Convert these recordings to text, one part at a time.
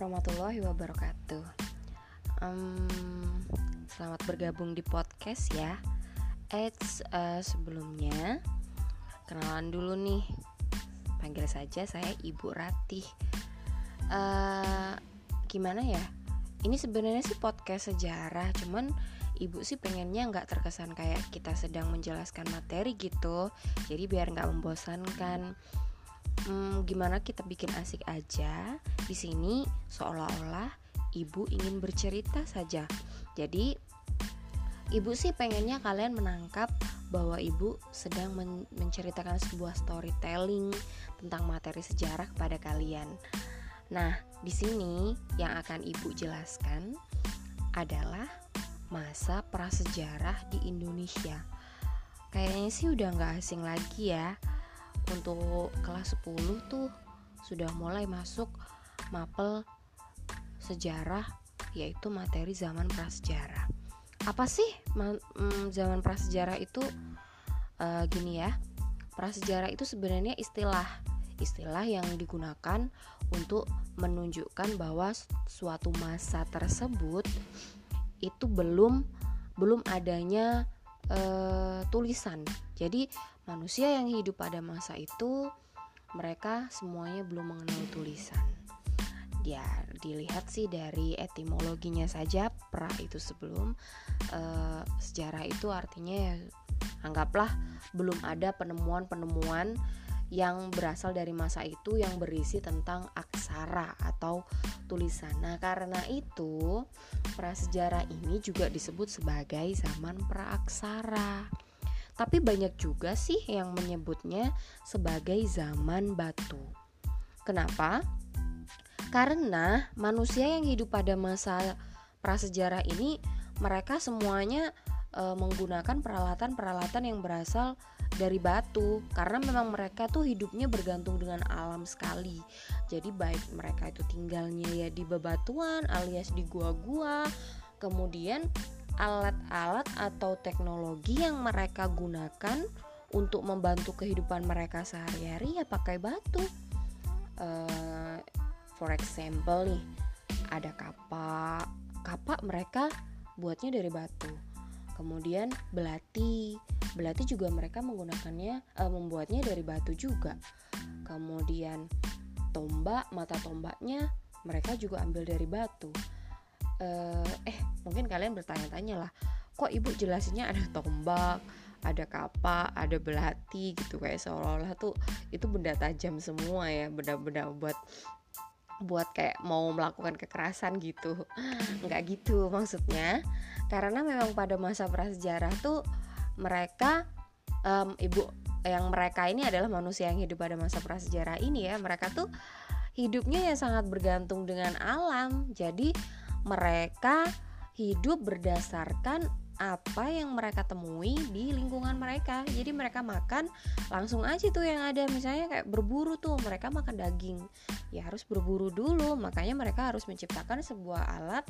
warahmatullahi wabarakatuh. Um, selamat bergabung di podcast ya. Eits, uh, sebelumnya kenalan dulu nih. Panggil saja saya Ibu Ratih. Uh, gimana ya? Ini sebenarnya sih podcast sejarah, cuman ibu sih pengennya nggak terkesan kayak kita sedang menjelaskan materi gitu. Jadi biar nggak membosankan hmm, gimana kita bikin asik aja. Di sini seolah-olah ibu ingin bercerita saja. Jadi ibu sih pengennya kalian menangkap bahwa ibu sedang men menceritakan sebuah storytelling tentang materi sejarah kepada kalian. Nah, di sini yang akan ibu jelaskan adalah masa prasejarah di Indonesia. Kayaknya sih udah nggak asing lagi ya untuk kelas 10 tuh sudah mulai masuk mapel sejarah yaitu materi zaman prasejarah. Apa sih mm, zaman prasejarah itu uh, gini ya. Prasejarah itu sebenarnya istilah istilah yang digunakan untuk menunjukkan bahwa suatu masa tersebut itu belum belum adanya uh, tulisan. Jadi manusia yang hidup pada masa itu mereka semuanya belum mengenal tulisan. Ya, dilihat sih dari etimologinya saja pra itu sebelum uh, sejarah itu artinya ya anggaplah belum ada penemuan-penemuan yang berasal dari masa itu yang berisi tentang aksara atau tulisan. Nah, karena itu prasejarah ini juga disebut sebagai zaman praaksara. Tapi banyak juga sih yang menyebutnya sebagai zaman batu. Kenapa? Karena manusia yang hidup pada masa prasejarah ini mereka semuanya e, menggunakan peralatan-peralatan yang berasal batu karena memang mereka tuh hidupnya bergantung dengan alam sekali. Jadi baik mereka itu tinggalnya ya di bebatuan alias di gua-gua, kemudian alat-alat atau teknologi yang mereka gunakan untuk membantu kehidupan mereka sehari-hari ya pakai batu. Uh, for example nih, ada kapak. Kapak mereka buatnya dari batu. Kemudian belati, belati juga mereka menggunakannya, uh, membuatnya dari batu juga. Kemudian tombak, mata tombaknya mereka juga ambil dari batu uh, eh mungkin kalian bertanya-tanya lah kok ibu jelasinnya ada tombak ada kapak, ada belati gitu kayak seolah-olah tuh itu benda tajam semua ya, benda-benda buat buat kayak mau melakukan kekerasan gitu. Nggak gitu maksudnya. Karena memang pada masa prasejarah tuh mereka um, ibu yang mereka ini adalah manusia yang hidup pada masa prasejarah ini ya. Mereka tuh hidupnya ya sangat bergantung dengan alam. Jadi mereka hidup berdasarkan apa yang mereka temui di lingkungan mereka. Jadi mereka makan langsung aja tuh yang ada misalnya kayak berburu tuh mereka makan daging. Ya harus berburu dulu, makanya mereka harus menciptakan sebuah alat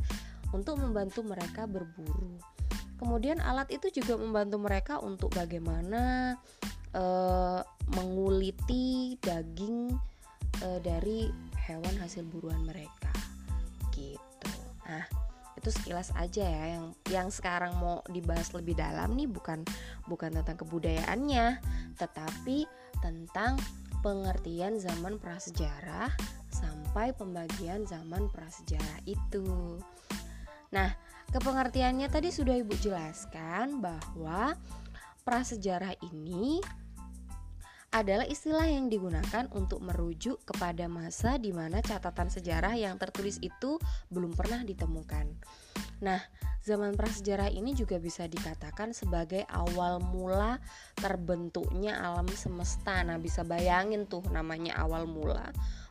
untuk membantu mereka berburu. Kemudian alat itu juga membantu mereka untuk bagaimana uh, menguliti daging uh, dari hewan hasil buruan mereka. Nah, itu sekilas aja ya yang yang sekarang mau dibahas lebih dalam nih bukan bukan tentang kebudayaannya, tetapi tentang pengertian zaman prasejarah sampai pembagian zaman prasejarah itu. Nah, kepengertiannya tadi sudah Ibu jelaskan bahwa prasejarah ini adalah istilah yang digunakan untuk merujuk kepada masa di mana catatan sejarah yang tertulis itu belum pernah ditemukan. Nah, zaman prasejarah ini juga bisa dikatakan sebagai awal mula terbentuknya alam semesta. Nah, bisa bayangin tuh namanya awal mula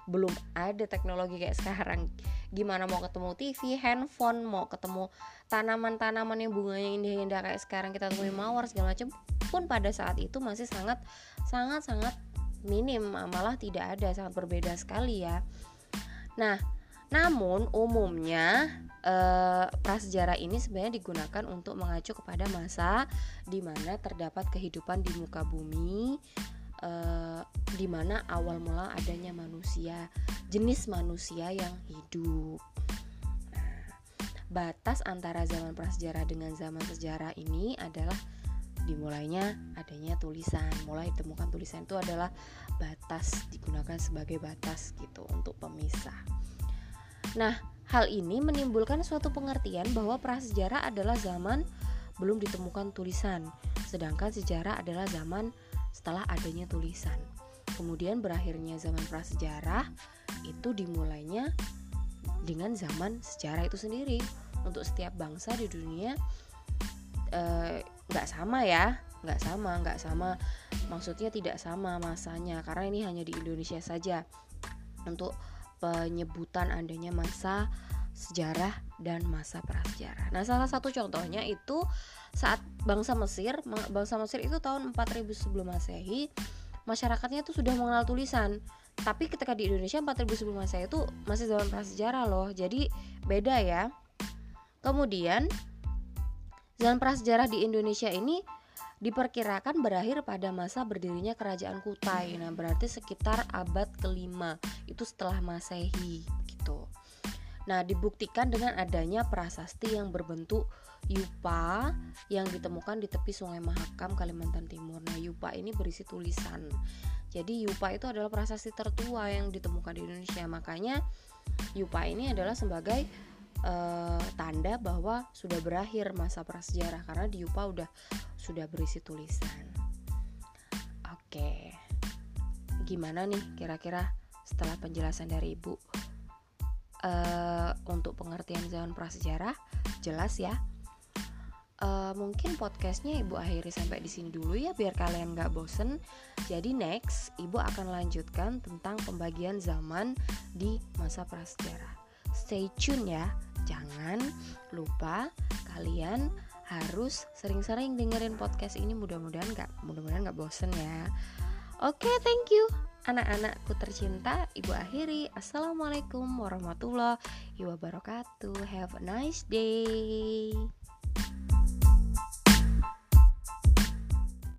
belum ada teknologi kayak sekarang gimana mau ketemu TV, handphone, mau ketemu tanaman-tanaman yang bunganya indah-indah kayak sekarang kita temui mawar segala macam pun pada saat itu masih sangat sangat sangat minim malah tidak ada sangat berbeda sekali ya. Nah, namun umumnya eh, prasejarah ini sebenarnya digunakan untuk mengacu kepada masa di mana terdapat kehidupan di muka bumi uh, di mana awal mula adanya manusia, jenis manusia yang hidup. Nah, batas antara zaman prasejarah dengan zaman sejarah ini adalah dimulainya adanya tulisan. Mulai ditemukan tulisan itu adalah batas digunakan sebagai batas gitu untuk pemisah. Nah, hal ini menimbulkan suatu pengertian bahwa prasejarah adalah zaman belum ditemukan tulisan, sedangkan sejarah adalah zaman setelah adanya tulisan. Kemudian berakhirnya zaman prasejarah itu dimulainya dengan zaman sejarah itu sendiri. Untuk setiap bangsa di dunia eh, nggak e, sama ya, nggak sama, nggak sama. Maksudnya tidak sama masanya karena ini hanya di Indonesia saja. Untuk penyebutan adanya masa sejarah dan masa prasejarah. Nah, salah satu contohnya itu saat bangsa Mesir, bangsa Mesir itu tahun 4000 sebelum Masehi, masyarakatnya itu sudah mengenal tulisan. Tapi ketika di Indonesia 4000 sebelum Masehi itu masih zaman prasejarah loh. Jadi beda ya. Kemudian zaman prasejarah di Indonesia ini diperkirakan berakhir pada masa berdirinya kerajaan Kutai. Nah, berarti sekitar abad kelima itu setelah Masehi. Nah, dibuktikan dengan adanya prasasti yang berbentuk yupa yang ditemukan di tepi Sungai Mahakam, Kalimantan Timur. Nah, yupa ini berisi tulisan. Jadi, yupa itu adalah prasasti tertua yang ditemukan di Indonesia. Makanya, yupa ini adalah sebagai uh, tanda bahwa sudah berakhir masa prasejarah karena di Yupa udah sudah berisi tulisan. Oke, gimana nih kira-kira setelah penjelasan dari ibu uh, untuk pengertian zaman prasejarah jelas ya. Uh, mungkin podcastnya ibu akhiri sampai di sini dulu ya biar kalian nggak bosen. Jadi next ibu akan lanjutkan tentang pembagian zaman di masa prasejarah. Stay tune ya. Jangan lupa kalian harus sering-sering dengerin podcast ini mudah-mudahan nggak mudah-mudahan nggak bosen ya. Oke, okay, thank you anak-anakku tercinta. Ibu akhiri. Assalamualaikum warahmatullahi wabarakatuh. Have a nice day.